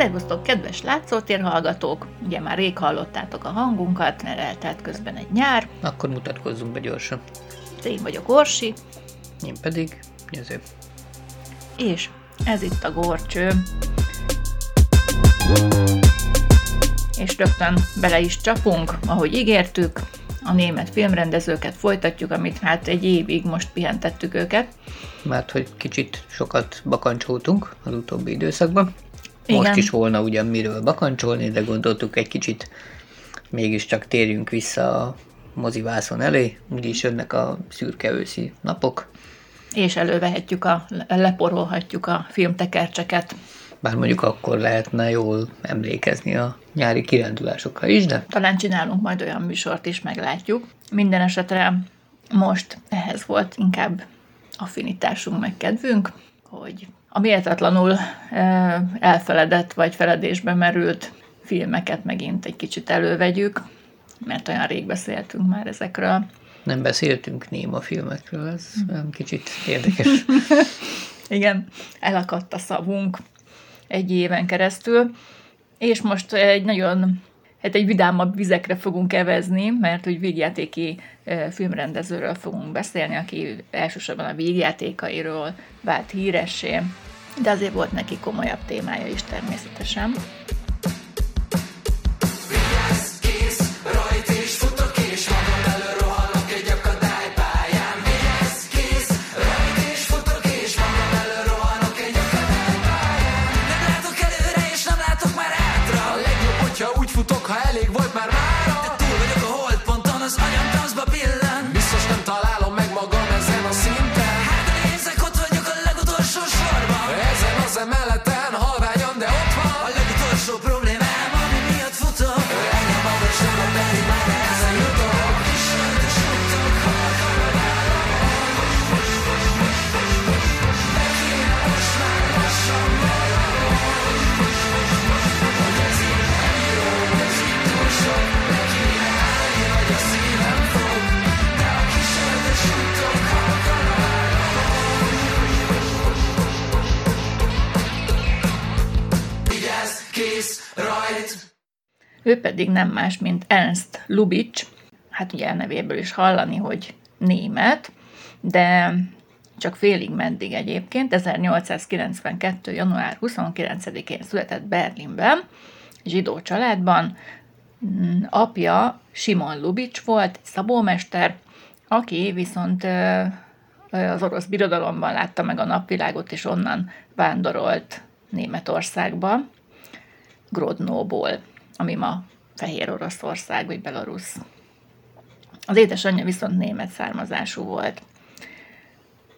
Szervusztok, kedves látszótér hallgatók! Ugye már rég hallottátok a hangunkat, mert eltelt közben egy nyár. Akkor mutatkozzunk be gyorsan. Én vagyok Orsi, Én pedig Nyező. és ez itt a Gorcső. És rögtön bele is csapunk, ahogy ígértük. A német filmrendezőket folytatjuk, amit hát egy évig most pihentettük őket. Mert hogy kicsit sokat bakancsoltunk az utóbbi időszakban. Most Igen. is volna ugyan miről bakancsolni, de gondoltuk egy kicsit mégiscsak térjünk vissza a mozivászon elé, úgyis jönnek a szürke őszi napok. És elővehetjük a, leporolhatjuk a filmtekercseket. Bár mondjuk akkor lehetne jól emlékezni a nyári kirándulásokra is, de Talán csinálunk majd olyan műsort is, meglátjuk. Minden esetre most ehhez volt inkább affinitásunk, meg kedvünk, hogy a méltatlanul elfeledett vagy feledésbe merült filmeket megint egy kicsit elővegyük, mert olyan rég beszéltünk már ezekről. nem beszéltünk néma filmekről, ez olyan kicsit érdekes. Igen, elakadt a szavunk egy éven keresztül, és most egy nagyon, hát egy vidámabb vizekre fogunk evezni, mert hogy végjátéki filmrendezőről fogunk beszélni, aki elsősorban a végjátékairól vált híressé, de azért volt neki komolyabb témája is természetesen. Ő pedig nem más, mint Ernst Lubitsch, hát ugye nevéből is hallani, hogy német, de csak félig meddig egyébként, 1892. január 29-én született Berlinben, zsidó családban. Mm, Apja Simon Lubitsch volt, szabómester, aki viszont az orosz birodalomban látta meg a napvilágot, és onnan vándorolt Németországba. Grodnóból, ami ma Fehér Oroszország vagy Belarus. Az édesanyja viszont német származású volt.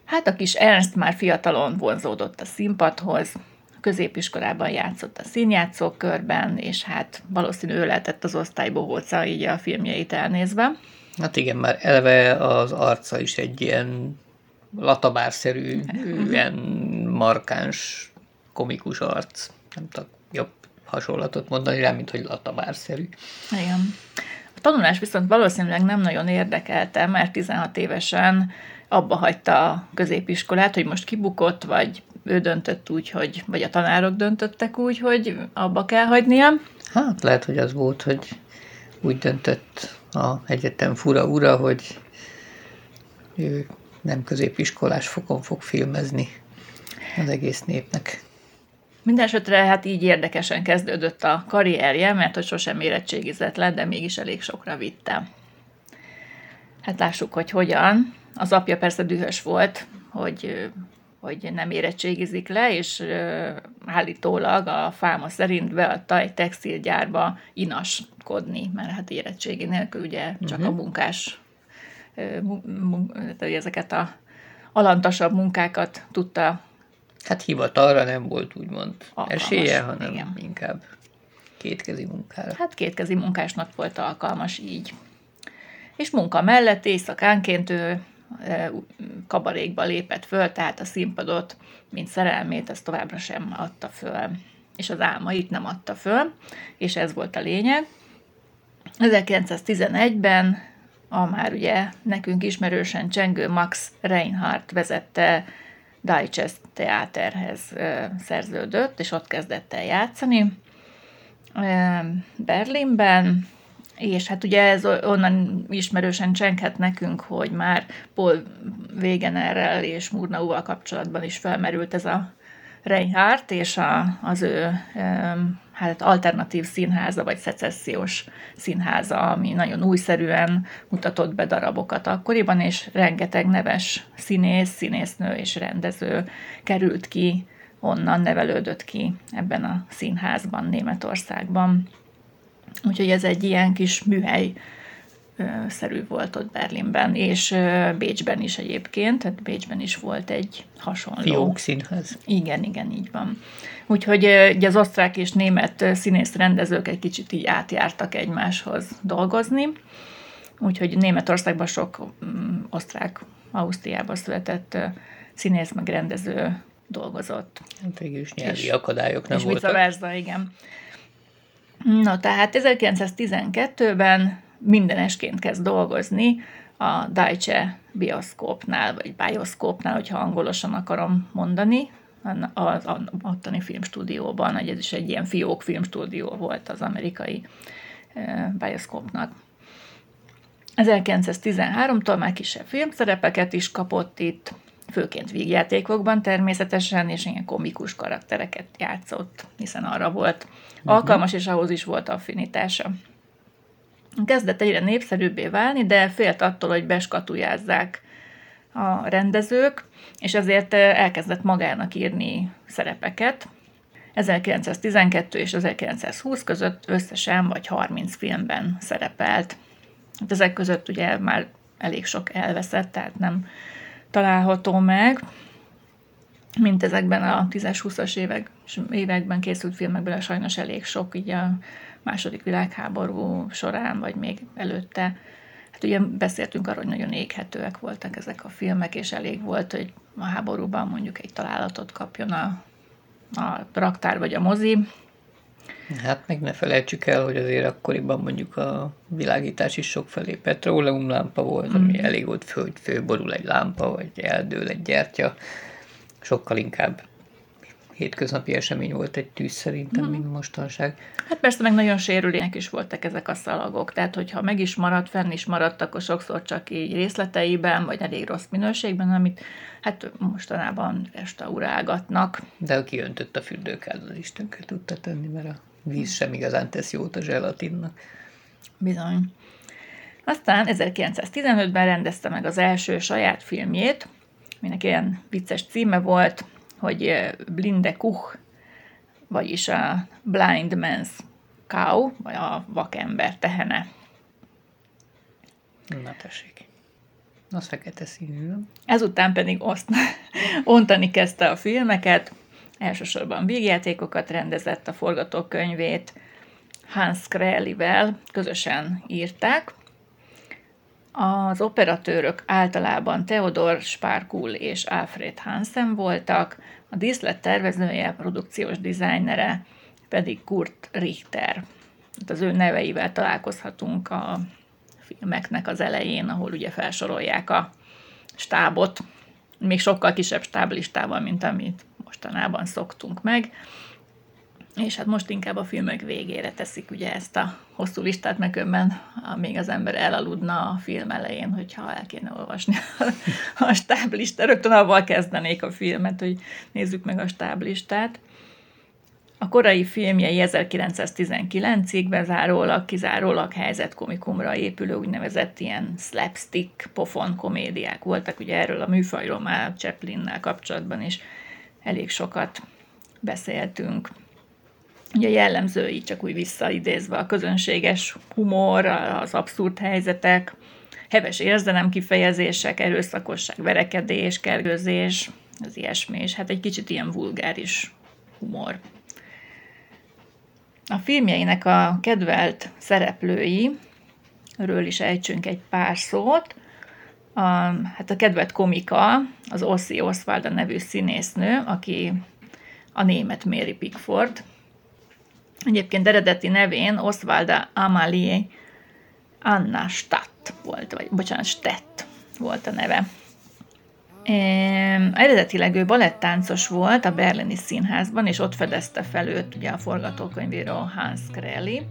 Hát a kis Ernst már fiatalon vonzódott a színpadhoz, középiskolában játszott a színjátszókörben, és hát valószínű ő lehetett az osztálybohóca, így a filmjeit elnézve. Hát igen, már eleve az arca is egy ilyen latabárszerű, ilyen markáns, komikus arc. Nem jobb hasonlatot mondani rá, mint hogy latabárszerű. Igen. A tanulás viszont valószínűleg nem nagyon érdekelte, mert 16 évesen abba hagyta a középiskolát, hogy most kibukott, vagy ő döntött úgy, hogy, vagy a tanárok döntöttek úgy, hogy abba kell hagynia. Hát lehet, hogy az volt, hogy úgy döntött a egyetem fura ura, hogy ő nem középiskolás fokon fog filmezni az egész népnek. Mindenesetre hát így érdekesen kezdődött a karrierje, mert hogy sosem érettségizett le, de mégis elég sokra vitte. Hát lássuk, hogy hogyan. Az apja persze dühös volt, hogy, hogy nem érettségizik le, és állítólag a fáma szerint beadta egy textilgyárba inaskodni, mert hát érettségi nélkül ugye csak uh-huh. a munkás, ezeket a alantasabb munkákat tudta Hát hivatalra nem volt úgymond Alkalmas, esélye, hanem igen. inkább kétkezi munkára. Hát kétkezi munkásnak volt alkalmas így. És munka mellett éjszakánként ő e, kabarékba lépett föl, tehát a színpadot, mint szerelmét, ezt továbbra sem adta föl. És az álmait nem adta föl, és ez volt a lényeg. 1911-ben a már ugye nekünk ismerősen csengő Max Reinhardt vezette Deutsches Theaterhez ö, szerződött, és ott kezdett el játszani Berlinben, és hát ugye ez onnan ismerősen csenghet nekünk, hogy már Paul Wegenerrel és Murnauval kapcsolatban is felmerült ez a Reinhardt és a, az ő hát alternatív színháza, vagy szecessziós színháza, ami nagyon újszerűen mutatott be darabokat akkoriban, és rengeteg neves színész, színésznő és rendező került ki, onnan nevelődött ki ebben a színházban Németországban. Úgyhogy ez egy ilyen kis műhely szerű volt ott Berlinben, és Bécsben is egyébként, tehát Bécsben is volt egy hasonló. Fiók színház. Igen, igen, így van. Úgyhogy ugye az osztrák és német színész rendezők egy kicsit így átjártak egymáshoz dolgozni, úgyhogy Németországban sok mm, osztrák, Ausztriában született színész meg rendező dolgozott. Hát végül is nyelvi és, akadályok nem és voltak. És igen. Na, tehát 1912-ben mindenesként kezd dolgozni a Deutsche Bioszkópnál, vagy Bioszkópnál, hogyha angolosan akarom mondani, az ottani filmstúdióban, ez is egy ilyen fiók filmstúdió volt az amerikai Bioszkópnak. 1913-tól már kisebb filmszerepeket is kapott itt, főként vígjátékokban természetesen, és ilyen komikus karaktereket játszott, hiszen arra volt uh-huh. alkalmas, és ahhoz is volt affinitása. Kezdett egyre népszerűbbé válni, de félt attól, hogy beskatujázzák a rendezők, és ezért elkezdett magának írni szerepeket. 1912 és 1920 között összesen vagy 30 filmben szerepelt. Hát ezek között ugye már elég sok elveszett, tehát nem található meg, mint ezekben a 10-20-as évek, években készült filmekben sajnos elég sok, így a második világháború során, vagy még előtte. Hát ugye beszéltünk arról, hogy nagyon éghetőek voltak ezek a filmek, és elég volt, hogy a háborúban mondjuk egy találatot kapjon a, a raktár vagy a mozi. Hát meg ne felejtsük el, hogy azért akkoriban mondjuk a világítás is sokfelé petróleumlámpa volt, ami mm. elég volt fő, hogy főborul egy lámpa, vagy eldől egy gyertya. Sokkal inkább hétköznapi esemény volt egy tűz szerintem, mm. mint mostanság. Hát persze meg nagyon sérülének is voltak ezek a szalagok, tehát hogyha meg is maradt, fenn is maradt, akkor sokszor csak így részleteiben, vagy elég rossz minőségben, amit hát mostanában restaurálgatnak. De aki öntött a fürdőkát, az is tönkre tudta tenni, mert a víz sem igazán tesz jót a zselatinnak. Bizony. Aztán 1915-ben rendezte meg az első saját filmjét, minek ilyen vicces címe volt, hogy Blinde Kuch, vagyis a Blind Man's Cow, vagy a vakember tehene. Na tessék. Az fekete színű. Ezután pedig oszt, ontani kezdte a filmeket, elsősorban vígjátékokat rendezett, a forgatókönyvét Hans Krellivel közösen írták. Az operatőrök általában Theodor Sparkul és Alfred Hansen voltak, a díszlet tervezője, produkciós dizájnere pedig Kurt Richter. Az ő neveivel találkozhatunk a filmeknek az elején, ahol ugye felsorolják a stábot, még sokkal kisebb stáblistával, mint amit mostanában szoktunk meg. És hát most inkább a filmek végére teszik ugye ezt a hosszú listát, meg önben még az ember elaludna a film elején, hogyha el kéne olvasni a stáblistát. Rögtön avval kezdenék a filmet, hogy nézzük meg a stáblistát. A korai filmjei 1919-ig bezárólag, kizárólag helyzetkomikumra épülő úgynevezett ilyen slapstick pofon komédiák voltak. Ugye erről a műfajról már Chaplinnel kapcsolatban is elég sokat beszéltünk. Ugye jellemzői, csak úgy visszaidézve a közönséges humor, az abszurd helyzetek, heves érzelem kifejezések, erőszakosság, verekedés, kergőzés, az ilyesmi, és hát egy kicsit ilyen vulgáris humor. A filmjeinek a kedvelt szereplői, ről is ejtsünk egy pár szót. A, hát a kedvelt komika, az Ossi Oswald nevű színésznő, aki a német Mary Pickford, Egyébként eredeti nevén Oswalda Amalie Anna Stadt volt, vagy bocsánat, Stett volt a neve. Em, Eredetileg ő balettáncos volt a Berlini Színházban, és ott fedezte fel őt ugye a forgatókönyvíró Hans Kreli.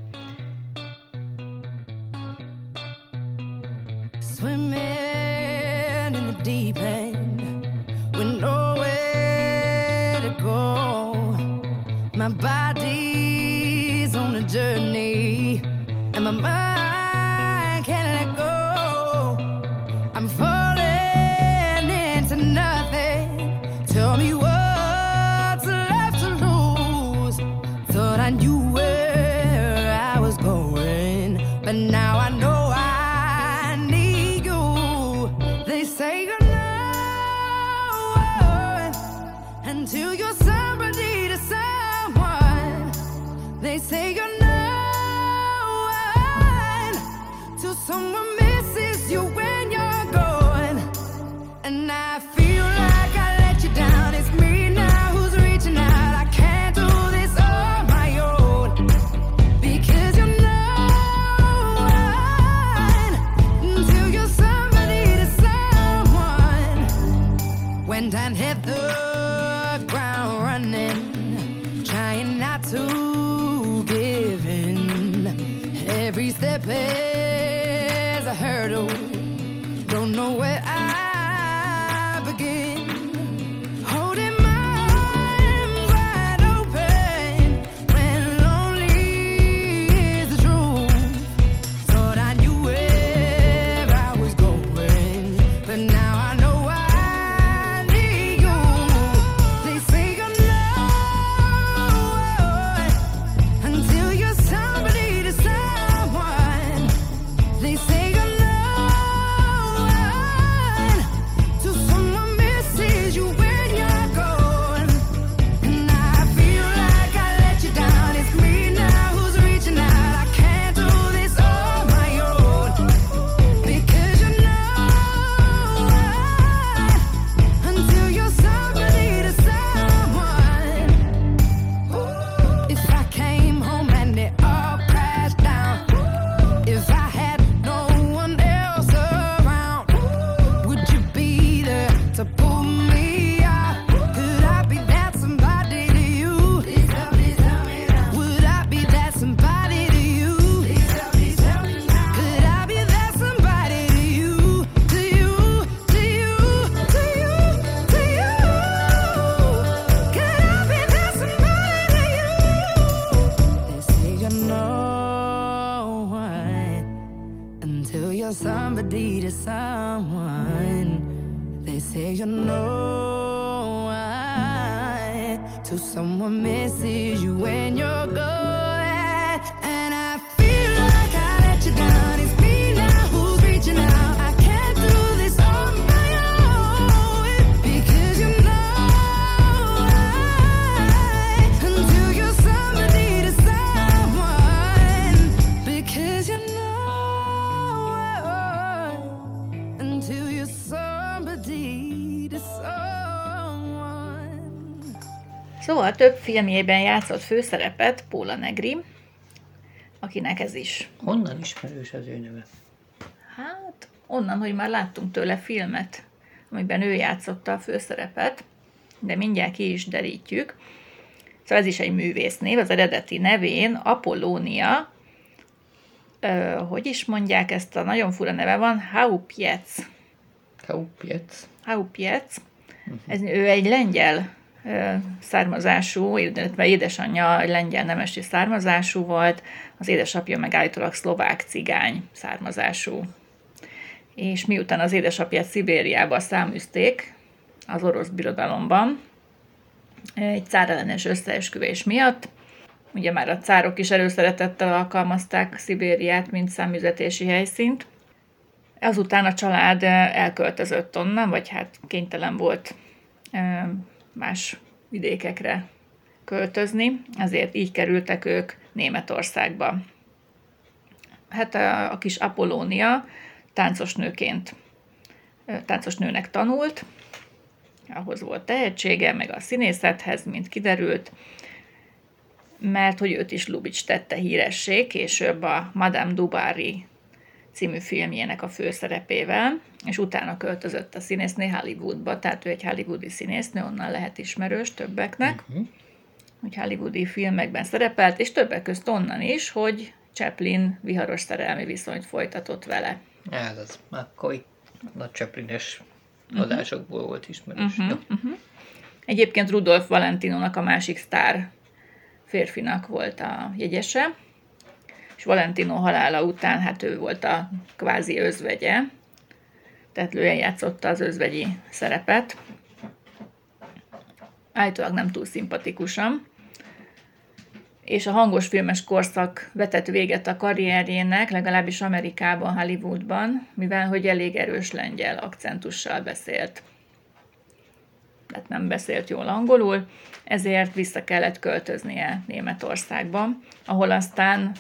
Swimming in the deep end with nowhere to go. My body's and my mind can't let go. I'm falling into nothing. Tell me what's left to lose. Thought I knew where I was going, but now I know I need someone filmjében játszott főszerepet Póla Negri, akinek ez is. Honnan ismerős az ő neve? Hát, onnan, hogy már láttunk tőle filmet, amiben ő játszotta a főszerepet, de mindjárt ki is derítjük. Szóval ez is egy művésznév, az eredeti nevén Apollónia, ö, hogy is mondják ezt a nagyon fura neve van, Haupiec. Kaupiec. Haupiec. Ez, ő egy lengyel származású, illetve édesanyja lengyel nemesi származású volt, az édesapja meg állítólag szlovák cigány származású. És miután az édesapját Szibériába száműzték az orosz birodalomban, egy cárellenes összeesküvés miatt, ugye már a cárok is előszeretettel alkalmazták Szibériát, mint száműzetési helyszínt, Azután a család elköltözött onnan, vagy hát kénytelen volt más vidékekre költözni, ezért így kerültek ők Németországba. Hát a, a kis Apollónia táncosnőként, eh, táncosnőnek tanult, ahhoz volt tehetsége, meg a színészethez, mint kiderült, mert hogy őt is Lubitsch tette híressé, később a Madame Dubari című filmjének a főszerepével, és utána költözött a színésznő Hollywoodba, tehát ő egy hollywoodi színésznő, onnan lehet ismerős többeknek, uh-huh. hogy hollywoodi filmekben szerepelt, és többek közt onnan is, hogy Chaplin viharos szerelmi viszonyt folytatott vele. Ez az, akkor itt nagy Chaplines adásokból volt ismerős. Mhm, Uh-huh. uh-huh. Egyébként Rudolf Valentinónak a másik sztár férfinak volt a jegyese, és Valentino halála után hát ő volt a kvázi özvegye, tehát ő játszotta az özvegyi szerepet. Állítólag nem túl szimpatikusan. És a hangos filmes korszak vetett véget a karrierjének, legalábbis Amerikában, Hollywoodban, mivel hogy elég erős lengyel akcentussal beszélt. Tehát nem beszélt jól angolul, ezért vissza kellett költöznie Németországba, ahol aztán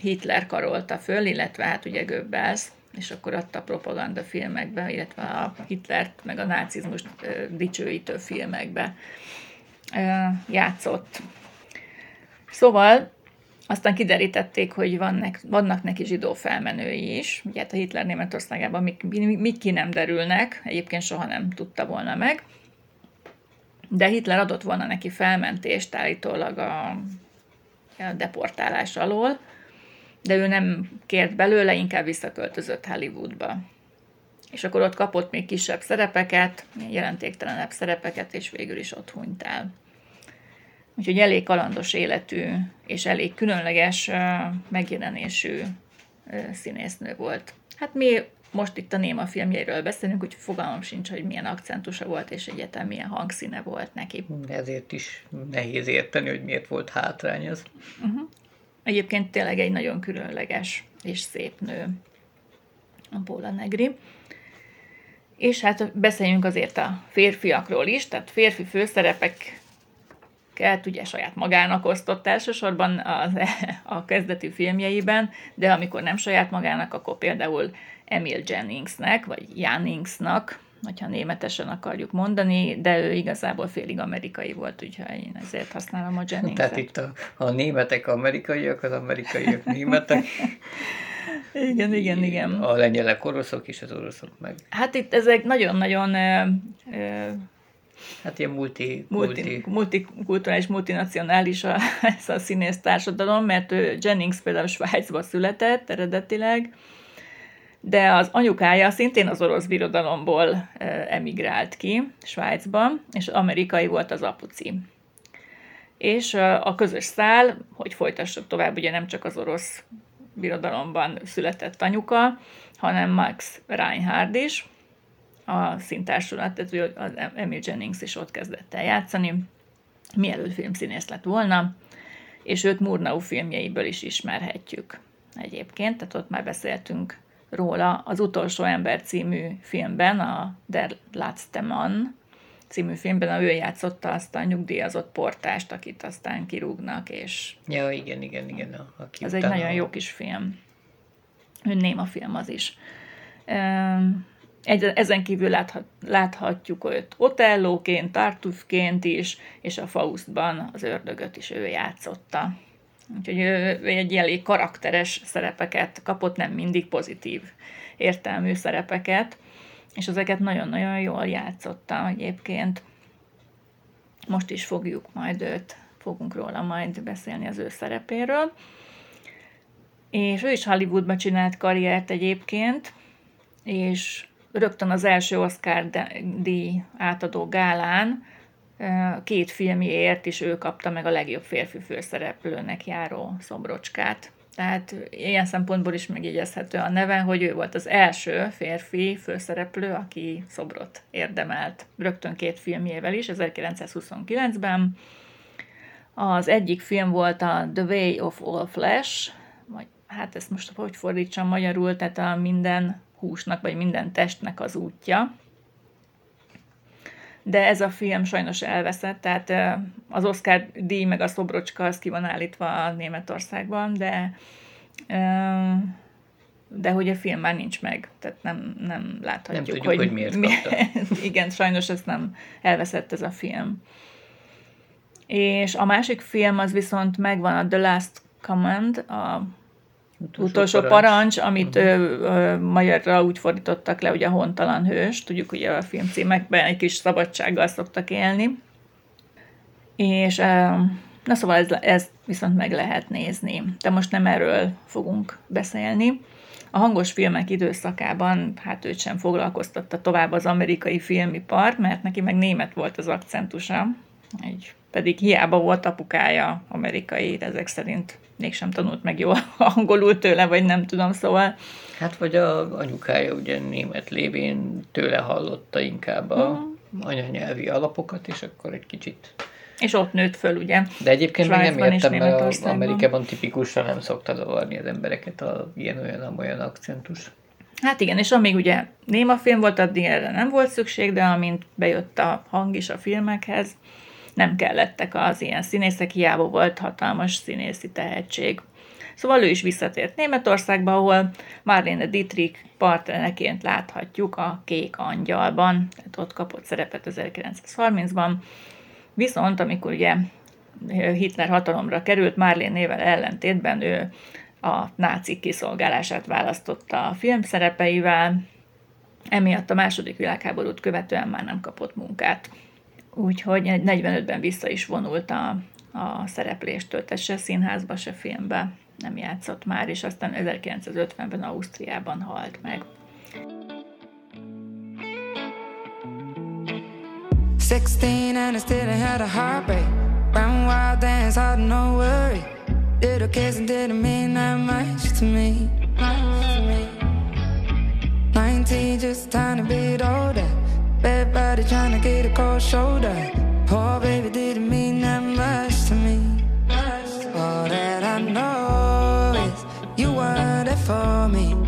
Hitler karolta föl, illetve hát ugye Goebbels, és akkor adta propaganda filmekbe, illetve a Hitlert meg a nácizmust dicsőítő filmekbe játszott. Szóval aztán kiderítették, hogy vannak, vannak neki zsidó felmenői is. Ugye hát a Hitler Németországában mik, mik ki nem derülnek, egyébként soha nem tudta volna meg. De Hitler adott volna neki felmentést állítólag a, a deportálás alól, de ő nem kért belőle, inkább visszaköltözött Hollywoodba. És akkor ott kapott még kisebb szerepeket, jelentéktelenebb szerepeket, és végül is ott hunyt el. Úgyhogy elég kalandos életű és elég különleges megjelenésű színésznő volt. Hát mi most itt a Néma filmjeiről beszélünk, úgyhogy fogalmam sincs, hogy milyen akcentusa volt, és egyetem milyen hangszíne volt neki. Ezért is nehéz érteni, hogy miért volt hátrány ez. Uh-huh. Egyébként tényleg egy nagyon különleges és szép nő a Paula Negri. És hát beszéljünk azért a férfiakról is, tehát férfi főszerepek ugye saját magának osztott elsősorban a, a kezdeti filmjeiben, de amikor nem saját magának, akkor például Emil Jenningsnek, vagy Janningsnak, hogyha németesen akarjuk mondani, de ő igazából félig amerikai volt, úgyhogy én ezért használom a Jennings-et. Tehát itt a, a németek amerikaiak, az amerikaiak németek. igen, igen, igen. A lengyelek oroszok és az oroszok meg. Hát itt ezek nagyon-nagyon Hát ilyen multi, multi, multikulturális, multinacionális a, ez a színész társadalom, mert ő Jennings például Svájcba született eredetileg, de az anyukája szintén az orosz birodalomból emigrált ki Svájcba, és amerikai volt az apuci. És a közös szál, hogy folytassuk tovább, ugye nem csak az orosz birodalomban született anyuka, hanem Max Reinhard is, a színtársulat, tehát az Emil Jennings is ott kezdett el játszani, mielőtt filmszínész lett volna, és őt Murnau filmjeiből is ismerhetjük egyébként, tehát ott már beszéltünk róla az Utolsó ember című filmben, a Der Letzte Mann című filmben, ő játszotta azt a nyugdíjazott portást, akit aztán kirúgnak, és... Ja, igen, igen, igen. A, aki ez egy nagyon jó kis film. Ő néma film az is. Egy, ezen kívül láthat, láthatjuk őt Otellóként, Tartufként is, és a Faustban az ördögöt is ő játszotta. Úgyhogy ő egy elég karakteres szerepeket kapott, nem mindig pozitív értelmű szerepeket, és ezeket nagyon-nagyon jól játszotta egyébként. Most is fogjuk majd őt, fogunk róla majd beszélni az ő szerepéről. És ő is Hollywoodba csinált karriert egyébként, és rögtön az első Oscar díj átadó gálán két filmjéért is ő kapta meg a legjobb férfi főszereplőnek járó szobrocskát. Tehát ilyen szempontból is megjegyezhető a neve, hogy ő volt az első férfi főszereplő, aki szobrot érdemelt. Rögtön két filmjével is, 1929-ben. Az egyik film volt a The Way of All Flesh, vagy hát ezt most hogy fordítsam magyarul, tehát a minden húsnak, vagy minden testnek az útja. De ez a film sajnos elveszett, tehát az Oscar díj meg a szobrocska az ki van állítva a Németországban, de de hogy a film már nincs meg, tehát nem, nem láthatjuk, nem tudjuk, hogy, hogy miért mi, Igen, sajnos ez nem elveszett ez a film. És a másik film az viszont megvan, a The Last Command, a Utolsó parancs, amit ö, ö, magyarra úgy fordítottak le, hogy a hontalan hős. Tudjuk, hogy a filmcímekben egy kis szabadsággal szoktak élni. És ö, na szóval ez, ez viszont meg lehet nézni. De most nem erről fogunk beszélni. A hangos filmek időszakában hát őt sem foglalkoztatta tovább az amerikai filmipar, mert neki meg német volt az akcentusa, egy, pedig hiába volt apukája amerikai, ezek szerint mégsem tanult meg jól angolul tőle, vagy nem tudom, szóval Hát vagy a anyukája ugye német lévén tőle hallotta inkább a Mhm. anyanyelvi alapokat, és akkor egy kicsit... és ott nőtt föl, ugye. De egyébként még nem értem, mert. Amerikában tipikusan nem szokta zavarni az embereket a ilyen-olyan-olyan akcentus. Hát igen, és amíg ugye néma film volt, addig erre nem volt szükség, de amint bejött a hang is a filmekhez, nem kellettek az ilyen színészek, hiába volt hatalmas színészi tehetség. Szóval ő is visszatért Németországba, ahol Marlene Dietrich partnereként láthatjuk a Kék Angyalban, tehát ott kapott szerepet 1930-ban. Viszont amikor ugye Hitler hatalomra került, Marlene nével ellentétben ő a nácik kiszolgálását választotta a film szerepeivel, emiatt a második világháborút követően már nem kapott munkát. Úgyhogy 45-ben vissza is vonult a, a szerepléstől, tehát se színházba, se filmbe nem játszott már, és aztán 1950-ben Ausztriában halt meg. Sixteen and I still had a heartbreak. Ran wild dance, hard no worry. Little and didn't mean that much to me. Nineteen, just a tiny bit older. Bad body trying to get a cold shoulder. Poor baby didn't mean that much to me. All that I know is you weren't there for me.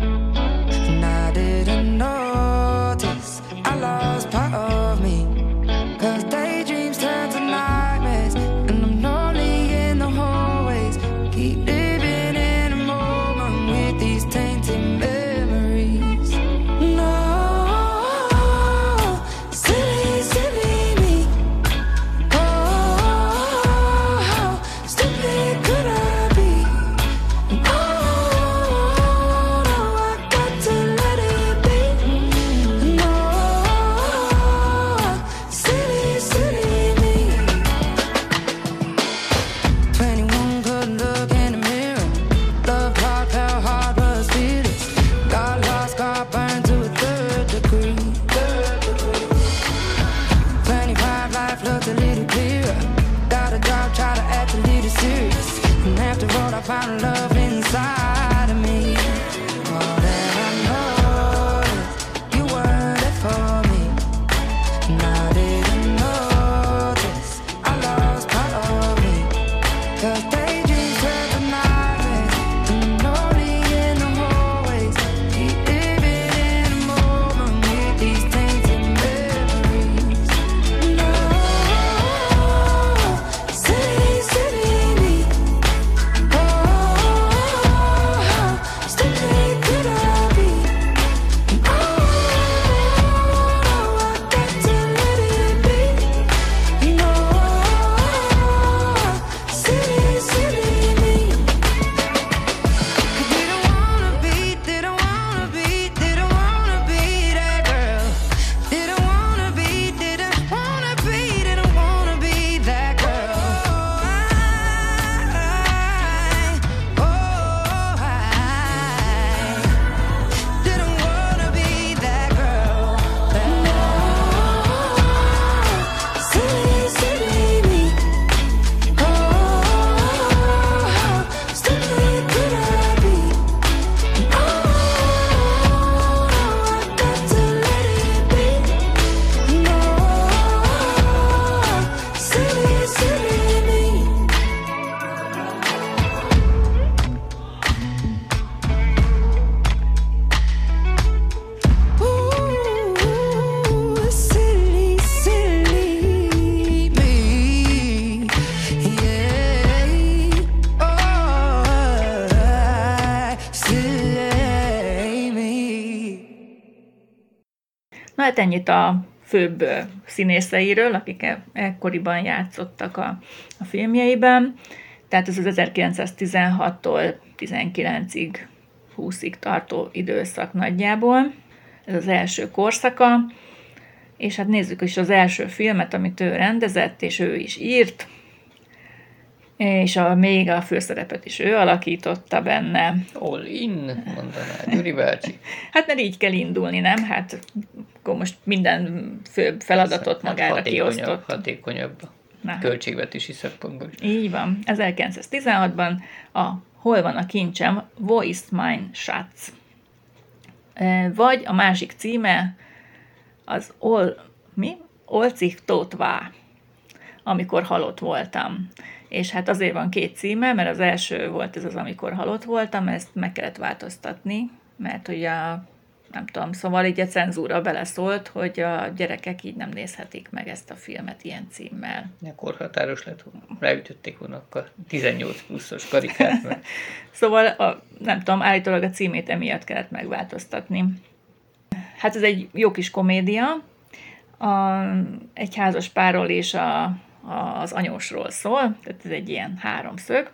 Hát ennyit a főbb színészeiről, akik e- ekkoriban játszottak a, a filmjeiben. Tehát ez az 1916-tól 19-ig, 20-ig tartó időszak nagyjából. Ez az első korszaka. És hát nézzük is az első filmet, amit ő rendezett, és ő is írt. És a, még a főszerepet is ő alakította benne. All in, mondaná Gyuri bácsi. Hát mert így kell indulni, nem? Hát akkor most minden főbb feladatot magára Hát hatékonyabb, kiosztott. hatékonyabb Na. költségvetési szempontból. Így van. 1916-ban a Hol van a kincsem? Ist mein Schatz? E, Vagy a másik címe az Ol, mi? Olcich tot war, amikor halott voltam. És hát azért van két címe, mert az első volt ez az, amikor halott voltam, ezt meg kellett változtatni, mert ugye a nem tudom, szóval így a cenzúra beleszólt, hogy a gyerekek így nem nézhetik meg ezt a filmet ilyen címmel. Ja, korhatáros lett, ráütötték volna a 18 pluszos karikát, mert Szóval, a, nem tudom, állítólag a címét emiatt kellett megváltoztatni. Hát ez egy jó kis komédia, a, egy házas párról és a, a, az anyósról szól, tehát ez egy ilyen háromszög.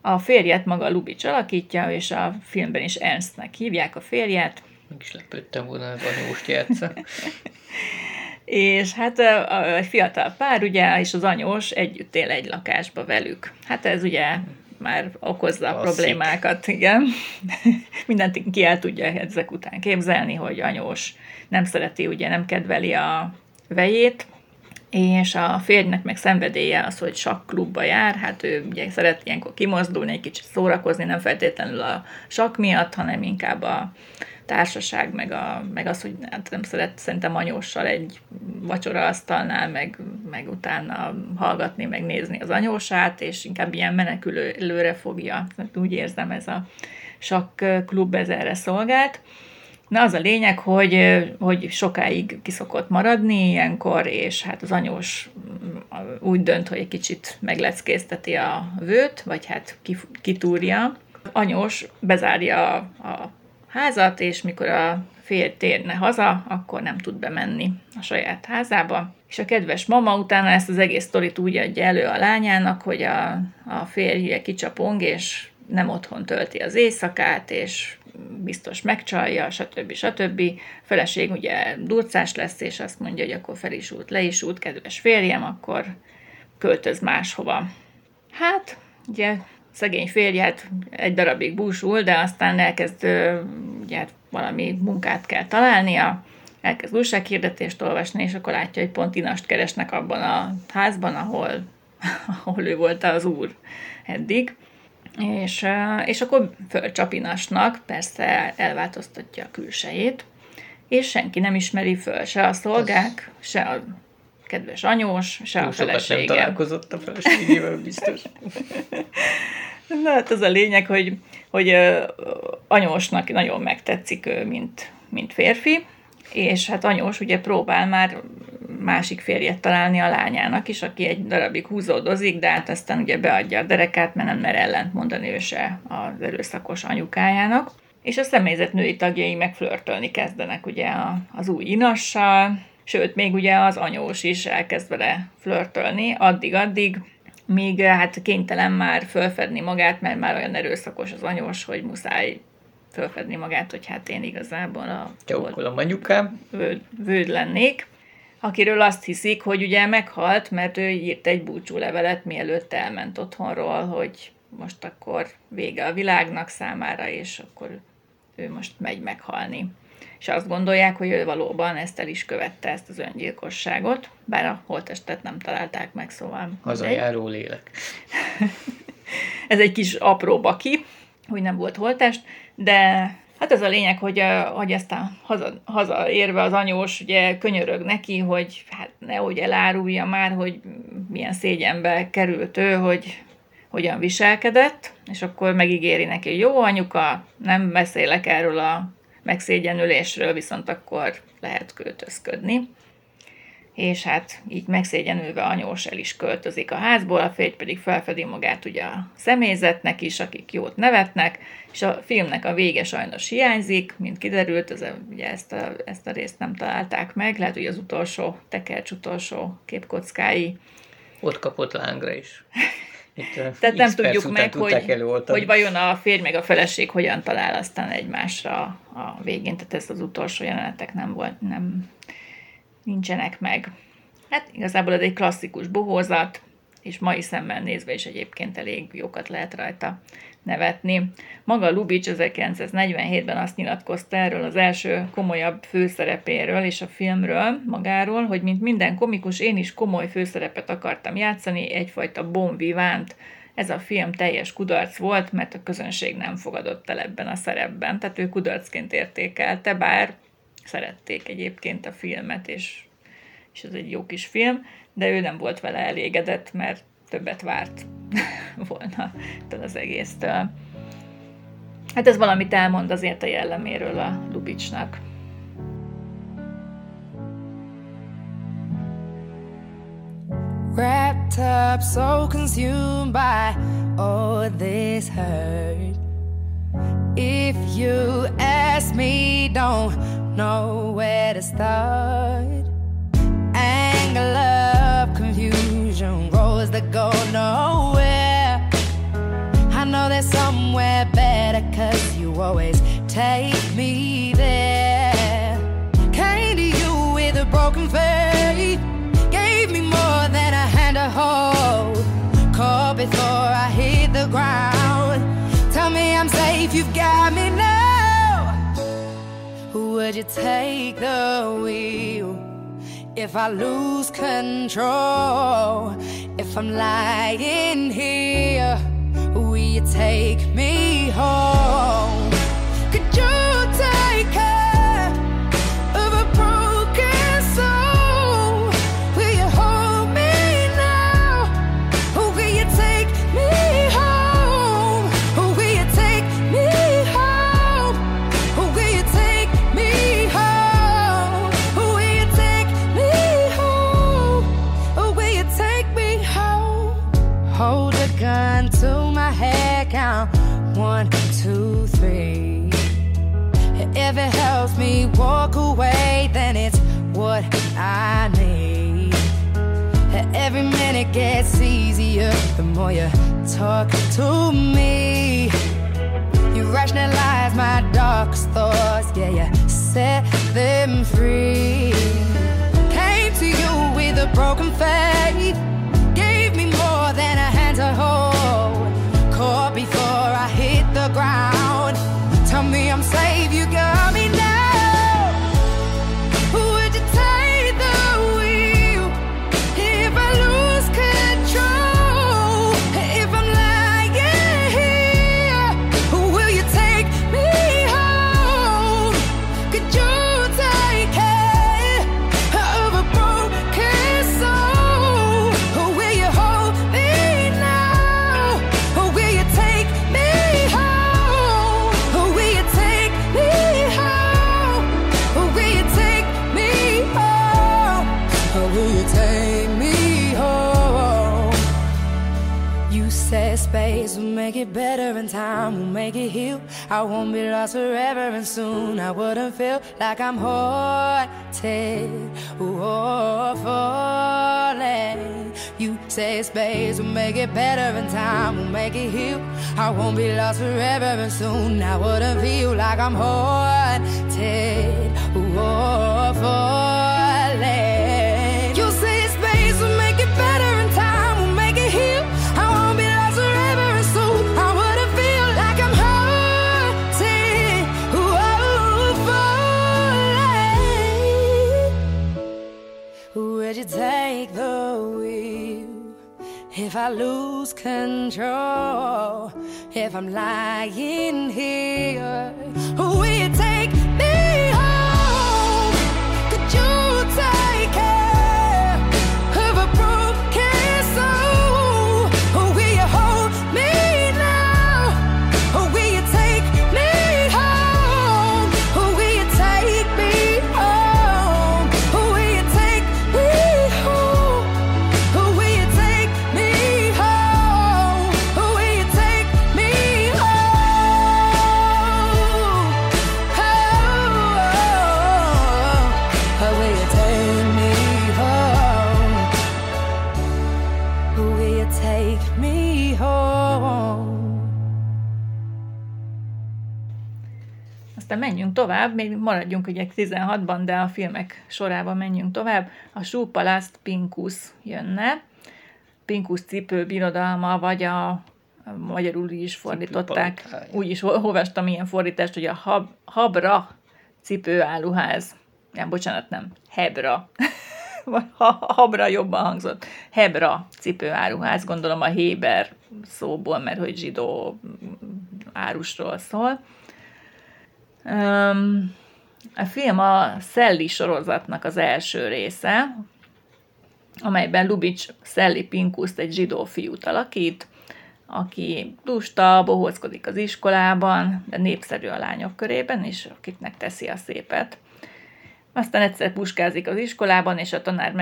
A férjet maga Lubitsch alakítja, és a filmben is Ernstnek hívják a férjet, meg is lepődtem volna, az anyóst játsza. és hát egy fiatal pár, ugye, és az anyós együtt él egy lakásba velük. Hát ez ugye már okozza a problémákat, igen. Mindent ki el tudja ezek után képzelni, hogy anyós nem szereti, ugye nem kedveli a vejét, és a férjnek meg szenvedélye az, hogy sakklubba jár, hát ő ugye szeret ilyenkor kimozdulni, egy kicsit szórakozni, nem feltétlenül a sakk miatt, hanem inkább a társaság, meg, a, meg az, hogy hát nem szeret szerintem anyóssal egy vacsoraasztalnál, meg, meg utána hallgatni, meg nézni az anyósát, és inkább ilyen menekülő előre fogja. Úgy érzem, ez a sakk klub ez erre szolgált. Na az a lényeg, hogy, hogy sokáig kiszokott maradni ilyenkor, és hát az anyós úgy dönt, hogy egy kicsit megleckézteti a vőt, vagy hát kitúrja. Anyós bezárja a házat, és mikor a férj térne haza, akkor nem tud bemenni a saját házába. És a kedves mama utána ezt az egész sztorit úgy adja elő a lányának, hogy a, a férje kicsapong, és nem otthon tölti az éjszakát, és biztos megcsalja, stb. stb. Feleség ugye durcás lesz, és azt mondja, hogy akkor fel is út, le is út, kedves férjem, akkor költöz máshova. Hát, ugye szegény férjet egy darabig búsul, de aztán elkezd ugye hát valami munkát kell találnia, elkezd újsághirdetést olvasni, és akkor látja, hogy pont Inast keresnek abban a házban, ahol, ahol ő volt az úr eddig. És, és akkor fölcsap Inasnak, persze elváltoztatja a külsejét, és senki nem ismeri föl, se a szolgák, se a kedves anyós, se a Túl nem felesége. találkozott a feleségével, biztos. Na hát az a lényeg, hogy, hogy anyósnak nagyon megtetszik ő, mint, mint férfi, és hát anyós ugye próbál már másik férjet találni a lányának is, aki egy darabig húzódozik, de hát aztán ugye beadja a derekát, mert nem mer ellent mondani ő se az erőszakos anyukájának. És a személyzet női tagjai meg flörtölni kezdenek ugye a- az új inassal, sőt, még ugye az anyós is elkezd vele flörtölni, addig-addig, míg eh, hát kénytelen már fölfedni magát, mert már olyan erőszakos az anyós, hogy muszáj fölfedni magát, hogy hát én igazából a Csaukolom anyukám. vőd, vőd lennék, akiről azt hiszik, hogy ugye meghalt, mert ő írt egy búcsúlevelet, mielőtt elment otthonról, hogy most akkor vége a világnak számára, és akkor ő most megy meghalni. És azt gondolják, hogy ő valóban ezt el is követte, ezt az öngyilkosságot, bár a holttestet nem találták meg, szóval... mindegy. Hazajáró lélek. Ez egy kis apró baki, hogy nem volt holtest, de hát ez a lényeg, hogy, hogy aztán haza, hazaérve az anyós ugye könyörög neki, hogy hát nehogy elárulja már, hogy milyen szégyenbe került ő, hogy hogyan viselkedett, és akkor megígéri neki, hogy jó anyuka, nem beszélek erről a megszégyenülésről, viszont akkor lehet költözködni és hát így megszégyenülve anyós el is költözik a házból, a férj pedig felfedi magát ugye a személyzetnek is, akik jót nevetnek, és a filmnek a vége sajnos hiányzik, mint kiderült, ez ugye ezt a, ezt a részt nem találták meg, lehet, hogy az utolsó, tekercs utolsó képkockái Ott kapott lángra is. Itt, Tehát nem tudjuk meg, hogy, hogy vajon a férj meg a feleség hogyan talál aztán egymásra a végén, tehát ez az utolsó jelenetek nem volt, nem nincsenek meg. Hát igazából ez egy klasszikus bohózat, és mai szemmel nézve is egyébként elég jókat lehet rajta nevetni. Maga Lubitsch 1947-ben azt nyilatkozta erről az első komolyabb főszerepéről és a filmről magáról, hogy mint minden komikus, én is komoly főszerepet akartam játszani, egyfajta bon vivant. Ez a film teljes kudarc volt, mert a közönség nem fogadott el ebben a szerepben, tehát ő kudarcként értékelte, bár szerették egyébként a filmet, és, és ez egy jó kis film, de ő nem volt vele elégedett, mert többet várt volna ettől az egésztől. Hát ez valamit elmond azért a jelleméről a Lubicsnak. Wrapped up, so consumed by all this hurt. If you ask me, don't know where to start. Anger, love, confusion, roads that go nowhere. I know there's somewhere better, cause you always take me there. Came to you with a broken faith, gave me more than a hand to hold. Caught before I hit the ground. Tell me I'm safe, you've got me now. Who would you take the wheel? If I lose control, if I'm lying here, you take me home? If it helps me walk away, then it's what I need. Every minute gets easier the more you talk to me. You rationalize my darkest thoughts, yeah, you set them free. Came to you with a broken faith, gave me more than a hand to hold. Time will make it heal. I won't be lost forever and soon I wouldn't feel like I'm haunted or falling. You say space will make it better and time will make it heal. I won't be lost forever and soon I wouldn't feel like I'm haunted or falling. Would you take the wheel if I lose control? If I'm lying here, will menjünk tovább, még maradjunk ugye 16-ban, de a filmek sorában menjünk tovább. A Súpalaszt Pinkus jönne. Pinkus cipő birodalma, vagy a magyarul is fordították. Úgy is ol- olvastam ilyen fordítást, hogy a hab, Habra cipőáruház. Nem, bocsánat, nem. Hebra. Habra jobban hangzott. Hebra cipőáruház, gondolom a Héber szóból, mert hogy zsidó árusról szól. Um, a film a Szelli sorozatnak az első része, amelyben Lubics Szelli Pinkuszt egy zsidó fiút alakít, aki lusta, bohózkodik az iskolában, de népszerű a lányok körében, és akiknek teszi a szépet. Aztán egyszer puskázik az iskolában, és a tanár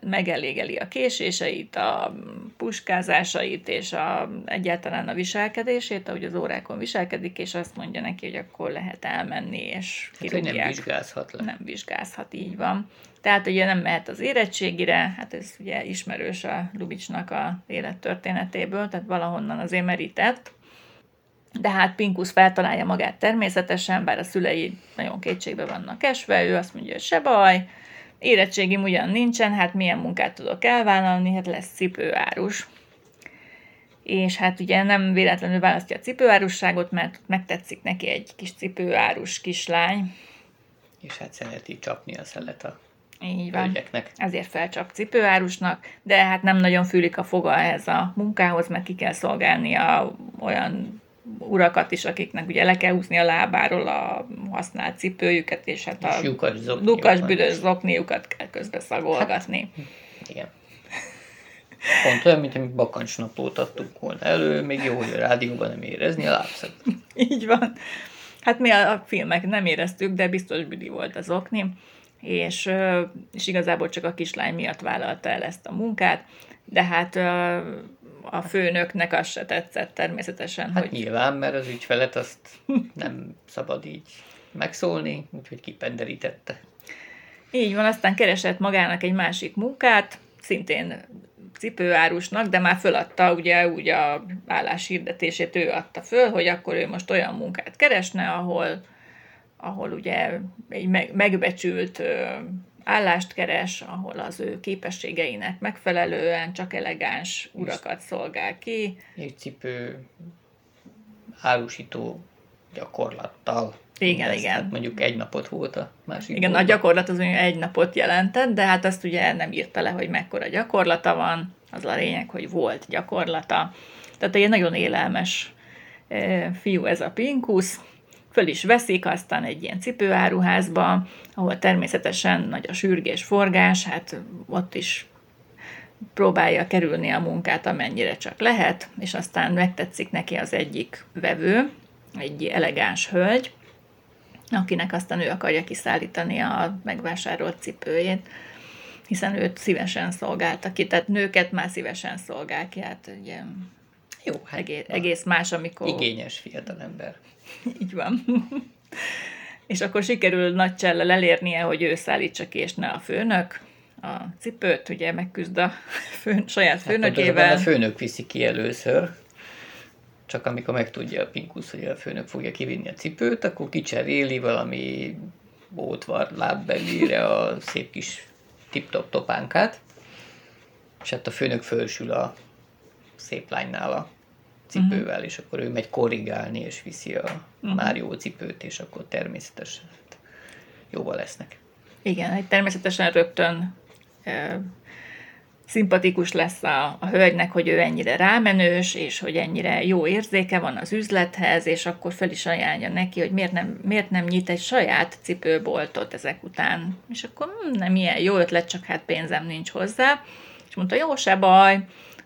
megelégeli, a késéseit, a puskázásait, és a, egyáltalán a viselkedését, ahogy az órákon viselkedik, és azt mondja neki, hogy akkor lehet elmenni, és Hát, hogy nem kirúgják vizsgázhat le. nem vizsgázhat, így van. Tehát ugye nem mehet az érettségire, hát ez ugye ismerős a Lubicsnak a élettörténetéből, tehát valahonnan azért merített. De hát Pinkus feltalálja magát természetesen, bár a szülei nagyon kétségbe vannak esve, ő azt mondja, hogy se baj, érettségim ugyan nincsen, hát milyen munkát tudok elvállalni, hát lesz cipőárus. És hát ugye nem véletlenül választja a cipőárusságot, mert megtetszik neki egy kis cipőárus kislány, És hát szereti csapni a szelet a így van. hölgyeknek. Ezért felcsap cipőárusnak, de hát nem nagyon fűlik a foga ehhez a munkához, mert ki kell szolgálni a olyan urakat is, akiknek ugye le kell húzni a lábáról a használt cipőjüket, és hát a lukas büdös zokniukat kell közbe szagolgatni. Igen. Pont olyan, mint amit bakancsnaplót adtunk volna elő, még jó, hogy a rádióban nem érezni a lábszat. Így van. Hát mi a, a filmek nem éreztük, de biztos büdi volt az okni, és, és igazából csak a kislány miatt vállalta el ezt a munkát, de hát a főnöknek az se tetszett természetesen, Hát hogy nyilván, mert az ügyfelet azt nem szabad így megszólni, úgyhogy kipenderítette. így van, aztán keresett magának egy másik munkát, szintén cipőárusnak, de már föladta, ugye úgy a álláshirdetését ő adta föl, hogy akkor ő most olyan munkát keresne, ahol, ahol ugye egy meg- megbecsült állást keres, ahol az ő képességeinek megfelelően csak elegáns urakat szolgál ki. És cipő árusító gyakorlattal. Igen, Ez, igen. Hát mondjuk egy napot volt a másik Igen, a boltban. gyakorlat az mondjuk egy napot jelentett, de hát azt ugye nem írta le, hogy mekkora gyakorlata van, az a lényeg, hogy volt gyakorlata. Tehát egy nagyon élelmes eh, fiú ez a Pinkus, föl is veszik, aztán egy ilyen cipőáruházba, ahol természetesen nagy a sürgés, forgás, hát ott is próbálja kerülni a munkát, amennyire csak lehet, és aztán megtetszik neki az egyik vevő, egy elegáns hölgy, akinek aztán ő akarja kiszállítani a megvásárolt cipőjét, hiszen őt szívesen szolgálta ki, tehát nőket már szívesen szolgál ki, hát ugye Jó, hát egész, egész más, amikor... igényes fiatalember. Így van. és akkor sikerül nagy csellel elérnie, hogy ő szállítsa ki, és ne a főnök a cipőt, ugye megküzd a főn, saját Hát főnökével. a főnök viszi ki először, csak amikor megtudja a Pinkusz, hogy a főnök fogja kivinni a cipőt, akkor kicseréli valami bótvar lábbelire a szép kis tip-top topánkát, és hát a főnök fölsül a szép lánynál a cipővel, uh-huh. és akkor ő megy korrigálni, és viszi a uh-huh. már jó cipőt, és akkor természetesen hát, jóval lesznek. Igen, egy természetesen rögtön e, szimpatikus lesz a, a hölgynek, hogy ő ennyire rámenős, és hogy ennyire jó érzéke van az üzlethez, és akkor fel is ajánlja neki, hogy miért nem, miért nem nyit egy saját cipőboltot ezek után. És akkor hm, nem ilyen jó ötlet, csak hát pénzem nincs hozzá. És mondta, jó, se baj,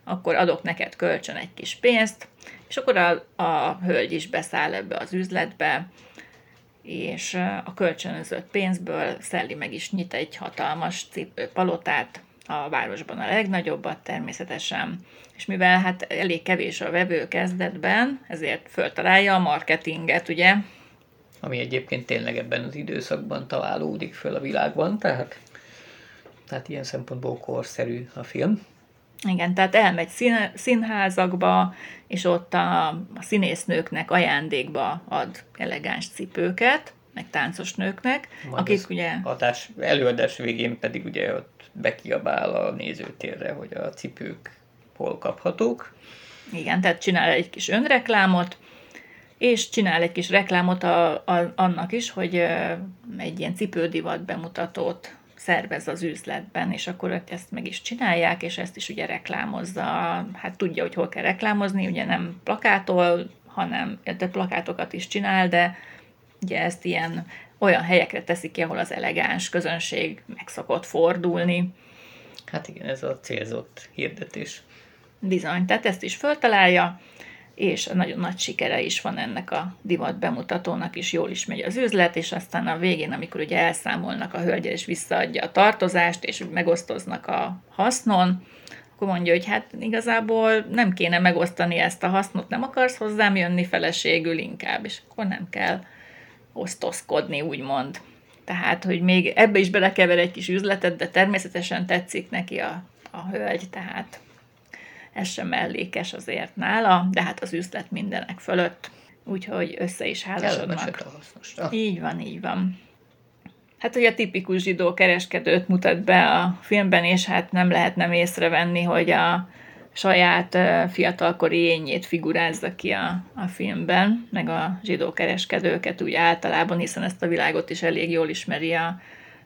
akkor adok neked kölcsön egy kis pénzt, és akkor a, a hölgy is beszáll ebbe az üzletbe, és a kölcsönözött pénzből Szelli meg is nyit egy hatalmas cipőpalotát, a városban a legnagyobbat természetesen, és mivel hát elég kevés a vevő kezdetben, ezért föltalálja a marketinget, ugye? ami egyébként tényleg ebben az időszakban találódik föl a világban, tehát, tehát ilyen szempontból korszerű a film. Igen, tehát elmegy szín, színházakba, és ott a, a színésznőknek ajándékba ad elegáns cipőket, meg táncos nőknek, Majd akik ugye... Adás, előadás végén pedig ugye ott bekiabál a nézőtérre, hogy a cipők hol kaphatók. Igen, tehát csinál egy kis önreklámot, és csinál egy kis reklámot a, a, annak is, hogy egy ilyen cipődivat bemutatót szervez az üzletben, és akkor ezt meg is csinálják, és ezt is ugye reklámozza, hát tudja, hogy hol kell reklámozni, ugye nem plakátol, hanem, de plakátokat is csinál, de ugye ezt ilyen olyan helyekre teszik ki, ahol az elegáns közönség meg szokott fordulni. Hát igen, ez a célzott hirdetés. Bizony, tehát ezt is föltalálja, és nagyon nagy sikere is van ennek a divat bemutatónak is, jól is megy az üzlet, és aztán a végén, amikor ugye elszámolnak a hölgyel, és visszaadja a tartozást, és megosztoznak a hasznon, akkor mondja, hogy hát igazából nem kéne megosztani ezt a hasznot, nem akarsz hozzám jönni feleségül inkább, és akkor nem kell osztozkodni, úgymond. Tehát, hogy még ebbe is belekever egy kis üzletet, de természetesen tetszik neki a, a hölgy, tehát ez sem mellékes azért nála, de hát az üzlet mindenek fölött, úgyhogy össze is házasodnak. Így van, így van. Hát ugye a tipikus zsidó kereskedőt mutat be a filmben, és hát nem lehet nem észrevenni, hogy a saját fiatalkori ényét figurázza ki a, a filmben, meg a zsidó kereskedőket úgy általában, hiszen ezt a világot is elég jól ismeri a,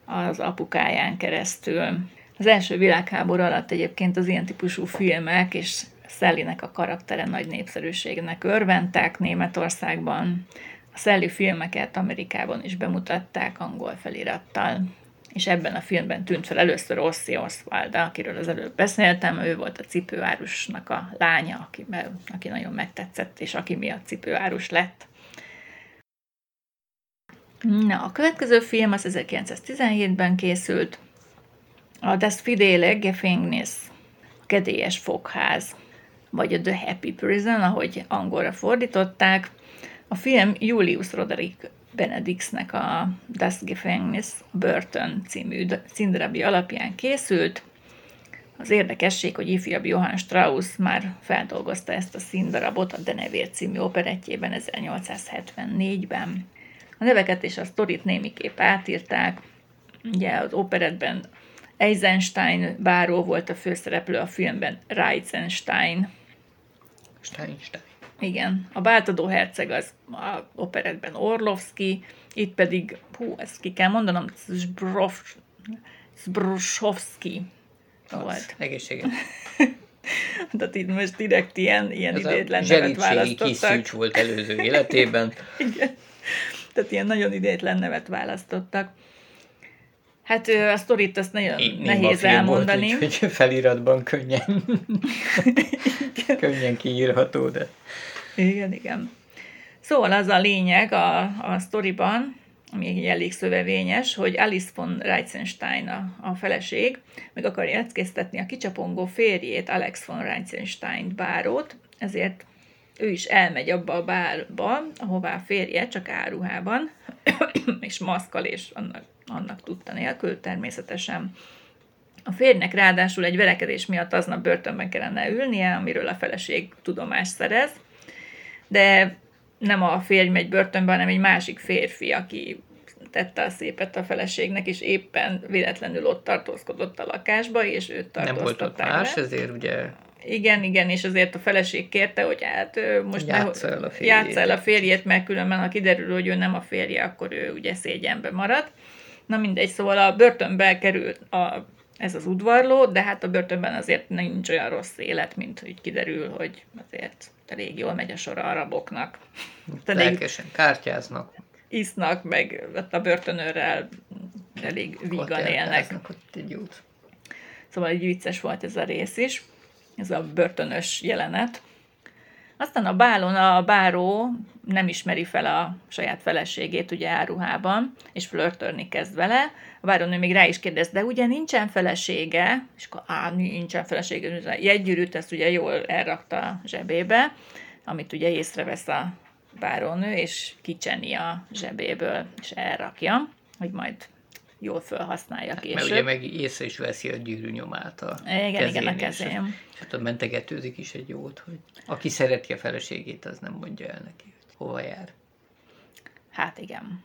az apukáján keresztül. Az első világháború alatt egyébként az ilyen típusú filmek és Szellinek a karaktere nagy népszerűségnek örventek Németországban. A Szelli filmeket Amerikában is bemutatták angol felirattal. És ebben a filmben tűnt fel először Ossi Oswald, akiről az előbb beszéltem, ő volt a cipőárusnak a lánya, aki, aki nagyon megtetszett, és aki miatt cipőárus lett. Na, a következő film az 1917-ben készült, a Das Fidele Gefängnis, kedélyes fogház, vagy a The Happy Prison, ahogy angolra fordították. A film Julius Roderick Benedixnek a Das Gefängnis, a Börtön című színdarabja alapján készült. Az érdekesség, hogy ifjabb Johann Strauss már feldolgozta ezt a színdarabot a Denevér című operettjében 1874-ben. A neveket és a sztorit némiképp átírták. Ugye az operetben Eisenstein báró volt a főszereplő, a filmben Reitzenstein. Steinstein. Igen, a bátadó herceg az a operetben Orlovski, itt pedig, hú, ezt ki kell mondanom, Zbrov, Zbroshovski Az, volt. Egészséges. Tehát itt most direkt ilyen, ilyen Ez idétlen nevet választottak. volt előző életében. Igen. Tehát ilyen nagyon idétlen nevet választottak. Hát a sztorit azt nagyon néma nehéz elmondani. Volt, úgyhogy feliratban könnyen, könnyen kiírható, de Igen, igen. Szóval az a lényeg a, a sztoriban, ami egy elég szövevényes, hogy Alice von Reitzenstein a, a feleség, meg akarja leckésztetni a kicsapongó férjét, Alex von Reitzenstein bárót, ezért ő is elmegy abba a bárba, ahová a férje csak áruhában, és maszkal, és annak, annak tudta nélkül természetesen. A férjnek ráadásul egy verekedés miatt aznap börtönben kellene ülnie, amiről a feleség tudomást szerez, de nem a férj megy börtönbe, hanem egy másik férfi, aki tette a szépet a feleségnek, és éppen véletlenül ott tartózkodott a lakásba, és őt nem volt tartóztatták más, le. ezért ugye Igen, igen, és azért a feleség kérte, hogy hát most Játsza el a férjét. játsza el a férjét, mert különben, ha kiderül, hogy ő nem a férje, akkor ő ugye szégyenbe marad. Na mindegy, szóval a börtönbe került a, ez az udvarló, de hát a börtönben azért nincs olyan rossz élet, mint hogy kiderül, hogy azért elég jól megy a sor a araboknak. Elég lelkesen kártyáznak, isznak, meg ott a börtönőrrel elég vígan élnek. ott egy jót. Szóval így vicces volt ez a rész is, ez a börtönös jelenet. Aztán a bálon a báró nem ismeri fel a saját feleségét ugye áruhában, és flörtölni kezd vele. A bárónő még rá is kérdez, de ugye nincsen felesége, és akkor á, nincsen felesége, jegygyűrűt ezt ugye jól elrakta a zsebébe, amit ugye észrevesz a bárónő, és kicseni a zsebéből, és elrakja, hogy majd jól felhasználja Mert ugye később. meg észre is veszi a gyűrű nyomát a Igen, igen, a kezén, és- kezén. És hát ott mentegetőzik is egy jót, hogy aki szereti a feleségét, az nem mondja el neki, hogy hova jár. Hát igen.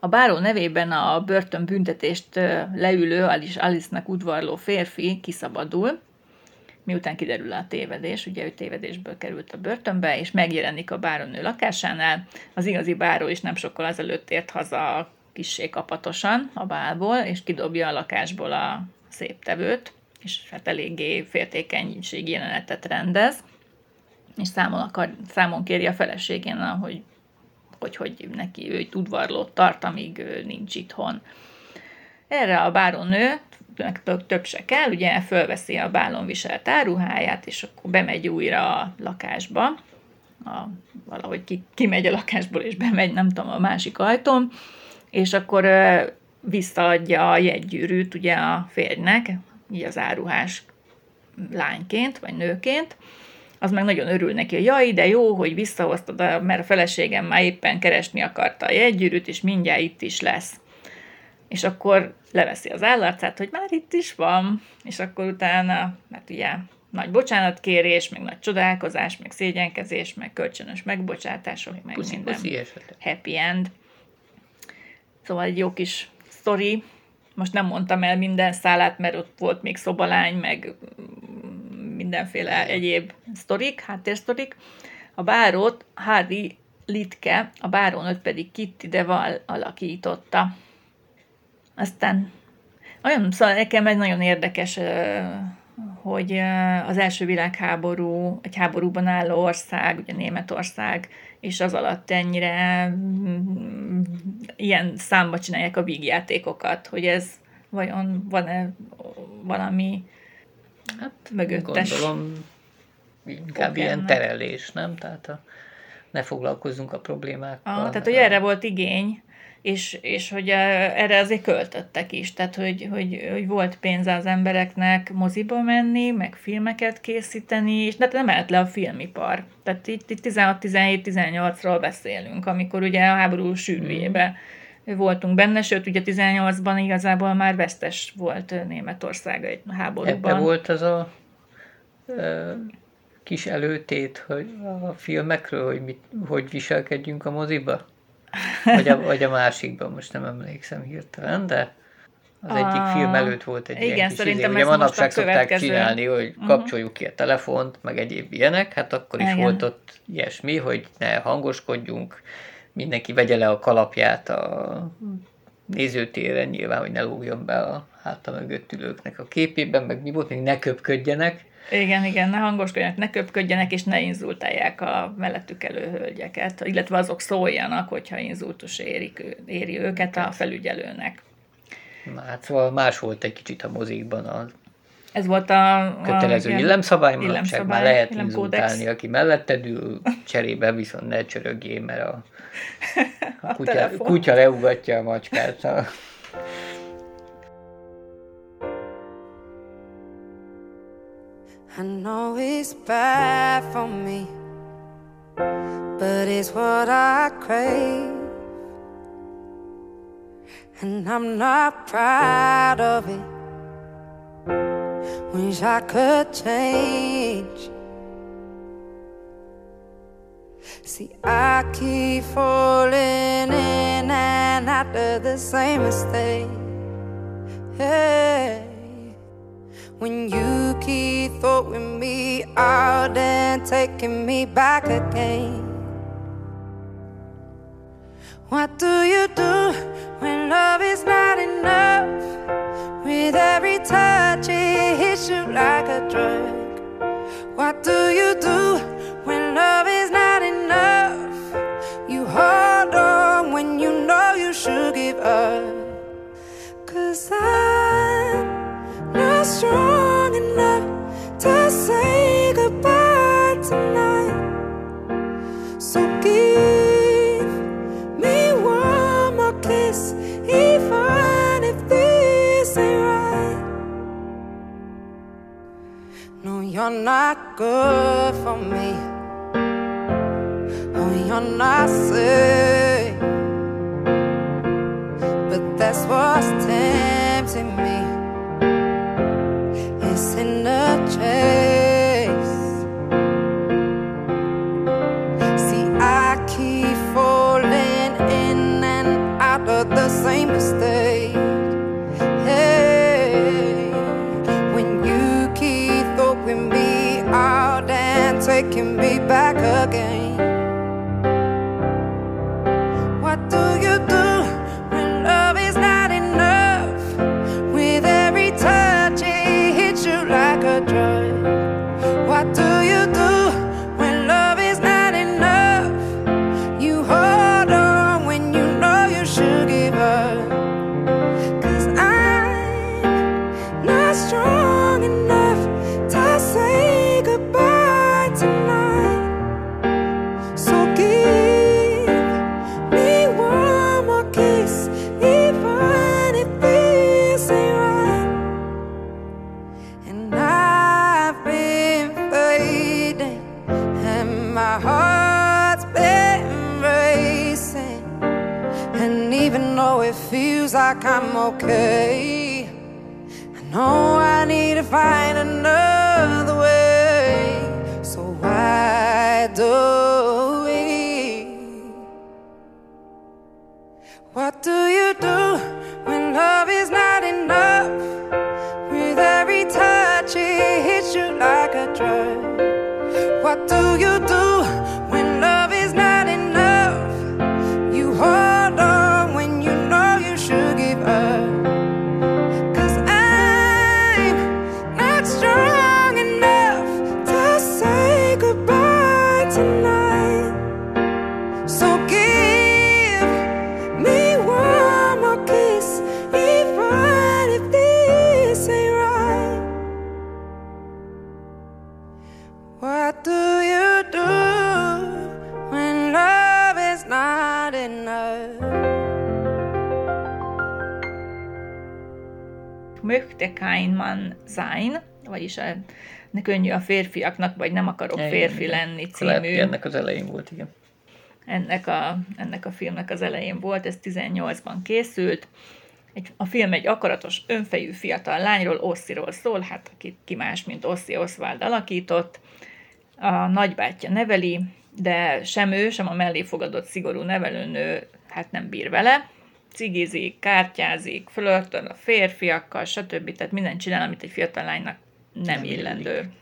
A báró nevében a börtönbüntetést ö, leülő Alice, Alice-nak udvarló férfi kiszabadul, miután kiderül a tévedés, ugye ő tévedésből került a börtönbe, és megjelenik a báronő lakásánál. Az igazi báró is nem sokkal azelőtt ért haza kissé kapatosan a bálból, és kidobja a lakásból a szép tevőt, és hát eléggé féltékenység jelenetet rendez, és számon, akar, számon kéri a feleségén, hogy hogy, hogy neki ő udvarlót tart, amíg nincs itthon. Erre a báronő, meg tö- több se kell, ugye fölveszi a bálon viselt áruháját, és akkor bemegy újra a lakásba, a, valahogy ki, kimegy a lakásból, és bemegy, nem tudom, a másik ajtón, és akkor visszaadja a jegygyűrűt ugye a férjnek, így az áruhás lányként, vagy nőként, az meg nagyon örül neki, hogy jaj, de jó, hogy visszahoztad, mert a feleségem már éppen keresni akarta a jegygyűrűt, és mindjárt itt is lesz. És akkor leveszi az állarcát, hogy már itt is van, és akkor utána, hát ugye nagy bocsánatkérés, meg nagy csodálkozás, meg szégyenkezés, meg kölcsönös megbocsátások, meg Puszi, minden puszi esetleg. happy end. Szóval egy jó kis sztori. Most nem mondtam el minden szálát, mert ott volt még szobalány, meg mm, mindenféle egyéb sztorik, háttérsztorik. A bárót Harry Litke, a bárónőt pedig Kitty Deval alakította. Aztán olyan, szóval nekem egy nagyon érdekes, hogy az első világháború, egy háborúban álló ország, ugye Németország, és az alatt ennyire mm, ilyen számba csinálják a vígjátékokat, hogy ez vajon van-e valami Hát mögöttes Gondolom inkább ilyen ennek. terelés, nem? Tehát a, ne foglalkozzunk a problémákkal. Ah, tehát, hogy erre volt igény, és, és hogy eh, erre azért költöttek is, tehát hogy, hogy, hogy volt pénze az embereknek moziba menni, meg filmeket készíteni, és hát nem állt le a filmipar. Tehát itt, itt 16-17-18-ról beszélünk, amikor ugye a háború sűrűjébe voltunk benne, sőt ugye 18-ban igazából már vesztes volt Németország egy háborúban. Ebbe volt az a ö, kis előtét hogy a filmekről, hogy, mit, hogy viselkedjünk a moziba? Vagy a, vagy a másikban, most nem emlékszem hirtelen, de az egyik A- film előtt volt egy igen, ilyen kis szerintem izé. Ugye manapság szokták. Mhm. csinálni, hogy kapcsoljuk ki a telefont, meg egyéb ilyenek, hát akkor is Igen. volt ott ilyesmi, hogy ne hangoskodjunk, mindenki vegye le a kalapját a nézőtéren, nyilván, hogy ne lógjon be a háta mögött ülőknek a képében, meg mi volt, még ne köpködjenek. Igen, igen, ne hangoskodjanak, ne köpködjenek, és ne inzultálják a mellettük elő hölgyeket, illetve azok szóljanak, hogyha inzultus érik, éri őket a felügyelőnek. Na, hát szóval más volt egy kicsit a mozikban a Ez volt a... kötelező a, illemszabály, illemszabály, már lehet inzultálni, aki melletted ül, cserébe viszont ne csörögjél, mert a, a kutya, telefon. kutya leugatja a macskát. I know it's bad for me, but it's what I crave. And I'm not proud of it. Wish I could change. See, I keep falling in and out of the same mistake. Hey. When you keep throwing me out and taking me back again. What do you do when love is not enough? With every touch, it hits you like a drug. What do you do when love is not enough? You hold on when you know you should give up. Cause not strong enough to say goodbye tonight. So give me one more kiss, even if this ain't right. No, you're not good for me. Oh, you're not safe. But that's what's tempting me. In Möchte kein Mann sein, vagyis a, ne könnyű a férfiaknak, vagy nem akarok Igen, férfi igen. lenni Lehet, című. ennek az elején volt, igen. ennek a, ennek a filmnek az elején volt, ez 18-ban készült. Egy, a film egy akaratos, önfejű fiatal lányról, Ossziról szól, hát ki, ki más, mint Ossi Oswald alakított. A nagybátyja neveli, de sem ő, sem a mellé fogadott szigorú nevelőnő hát nem bír vele. Cigizik, kártyázik, flörtöl a férfiakkal, stb. Tehát mindent csinál, amit egy fiatal lánynak nem, Nem nem illik. illendő.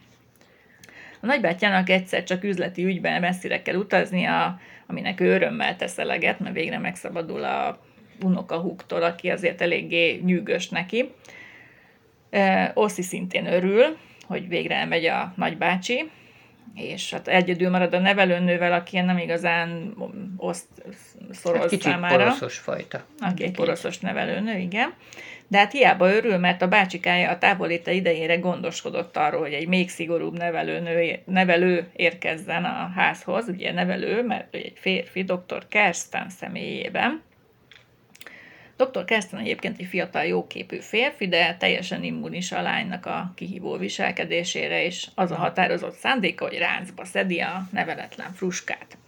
A nagybátyjának egyszer csak üzleti ügyben messzire kell utaznia, aminek ő örömmel tesz eleget, mert végre megszabadul a unokahúgtól, aki azért eléggé nyűgös neki. Oszi szintén örül, hogy végre elmegy a nagybácsi, és hát egyedül marad a nevelőnővel, aki nem igazán oszt szorol Hát kicsit számára poroszos fajta. aki egy poroszos nevelőnő, igen. De hát hiába örül, mert a bácsikája a távoléte idejére gondoskodott arról, hogy egy még szigorúbb nevelőnő, nevelő érkezzen a házhoz, ugye nevelő, mert egy férfi, dr. Kersten személyében. Dr. Kersten egyébként egy fiatal, jóképű férfi, de teljesen immunis a lánynak a kihívó viselkedésére, és az a határozott szándéka, hogy ráncba szedi a neveletlen fruskát.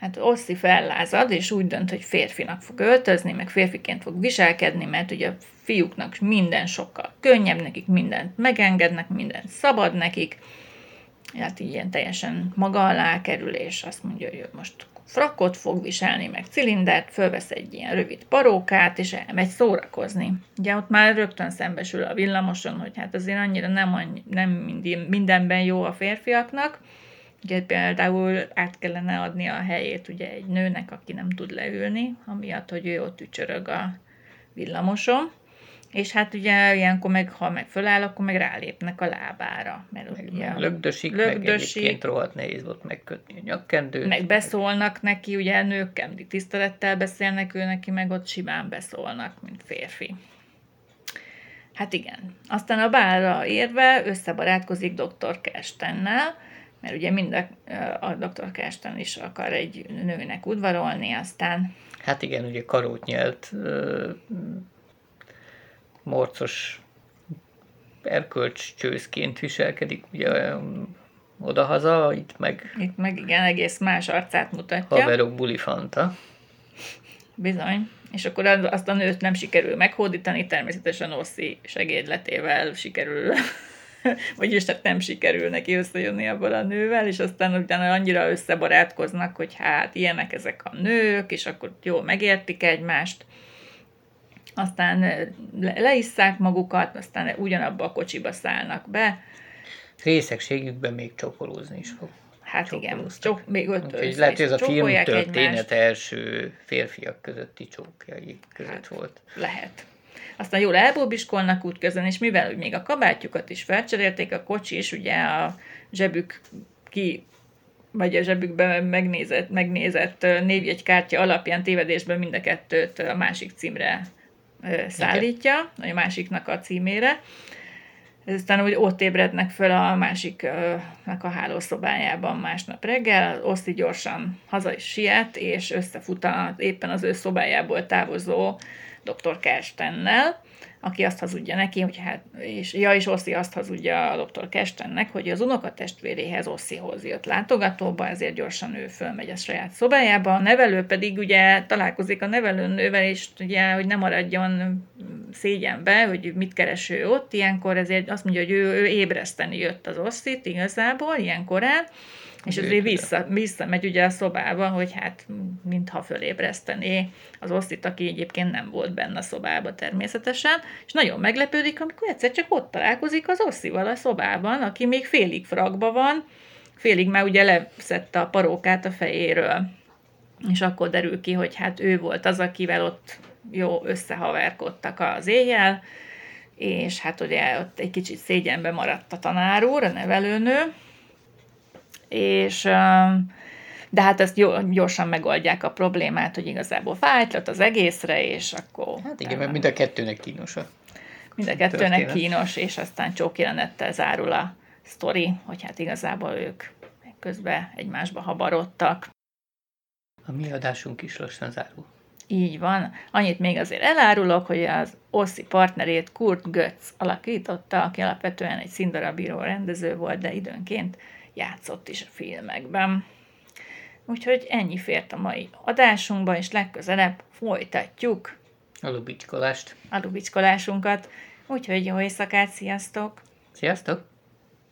Hát Oszi fellázad, és úgy dönt, hogy férfinak fog öltözni, meg férfiként fog viselkedni, mert ugye a fiúknak minden sokkal könnyebb, nekik mindent megengednek, mindent szabad nekik. Hát így ilyen teljesen maga alá kerül, és azt mondja, hogy most frakot fog viselni, meg cilindert, fölvesz egy ilyen rövid parókát, és elmegy szórakozni. Ugye ott már rögtön szembesül a villamoson, hogy hát azért annyira nem, annyi, nem mind- mindenben jó a férfiaknak, Ugye például át kellene adni a helyét ugye egy nőnek, aki nem tud leülni, amiatt, hogy ő ott ücsörög a villamoson. És hát ugye ilyenkor meg, ha meg föláll, akkor meg rálépnek a lábára. Mert Meg ugye lögdösik, meg lögdösik. egyébként rohadt nehéz volt megkötni a nyakkendőt. meg beszólnak neki, ugye nők mindig tisztelettel beszélnek ő neki, meg ott simán beszólnak, mint férfi. Hát igen. Aztán a bálra érve összebarátkozik dr. Kerstennel, mert ugye mind a, a dr. Kersten is akar egy nőnek udvarolni, aztán Hát igen, ugye karót nyelt, morcos erkölcs csőszként viselkedik, ugye odahaza, itt meg itt meg igen, egész más arcát mutatja. haverok bulifanta. Bizony. És akkor az- azt a nőt nem sikerül meghódítani, természetesen Oszi segédletével sikerül, vagyis hát nem sikerül neki összejönni abban a nővel, és aztán utána annyira összebarátkoznak, hogy hát ilyenek ezek a nők, és akkor jól megértik egymást, aztán leisszák magukat, aztán ugyanabba a kocsiba szállnak be, Részegségükben még csókolózni is fog. hát igen, csok, még öt Úgyhogy lehet, hogy ez a film történet egymást. első férfiak közötti csókjai között Hát. volt. Lehet. Aztán jól elbóbiskolnak útközben, és mivel még a kabátjukat is felcserélték, a kocsi is ugye a zsebük ki vagy a zsebükben megnézett, megnézett névjegykártya alapján tévedésben mind a kettőt a másik címre szállítja, a másiknak a címére. Aztán úgy ott ébrednek föl a másiknak a hálószobájában másnap reggel, Oszi gyorsan haza is siet, és összefut a, éppen az ő szobájából távozó dr. Kerstennel, aki azt hazudja neki, hogy hát, és, ja, és Oszi azt hazudja a dr. Kerstennek, hogy az unokatestvéréhez Osszihoz jött látogatóba, ezért gyorsan ő fölmegy a saját szobájába. A nevelő pedig ugye találkozik a nevelőnővel, és ugye, hogy ne maradjon szégyenbe, hogy mit keres ő ott, ilyenkor ezért azt mondja, hogy ő, ő ébreszteni jött az Osszit igazából, ilyen korán, és azért vissza, visszamegy ugye a szobába, hogy hát mintha fölébresztené az Osztit, aki egyébként nem volt benne a szobába természetesen, és nagyon meglepődik, amikor egyszer csak ott találkozik az Osszival a szobában, aki még félig frakba van, félig már ugye leszette a parókát a fejéről. És akkor derül ki, hogy hát ő volt az, akivel ott jó összehaverkodtak az éjjel, és hát ugye ott egy kicsit szégyenbe maradt a tanár úr, a nevelőnő, és de hát ezt gyorsan megoldják a problémát, hogy igazából fájtlat az egészre, és akkor Hát igen, mert mind a kettőnek kínos a mind a kettőnek történet. kínos, és aztán csókjelenettel zárul a sztori, hogy hát igazából ők közben egymásba habarodtak. A mi adásunk is lassan zárul. Így van. Annyit még azért elárulok, hogy az Oszi partnerét Kurt Götz alakította, aki alapvetően egy színdarabíró rendező volt, de időnként játszott is a filmekben. Úgyhogy ennyi fért a mai adásunkba, és legközelebb folytatjuk A lubicskolást. a lubickolásunkat. Úgyhogy jó éjszakát, sziasztok! Sziasztok!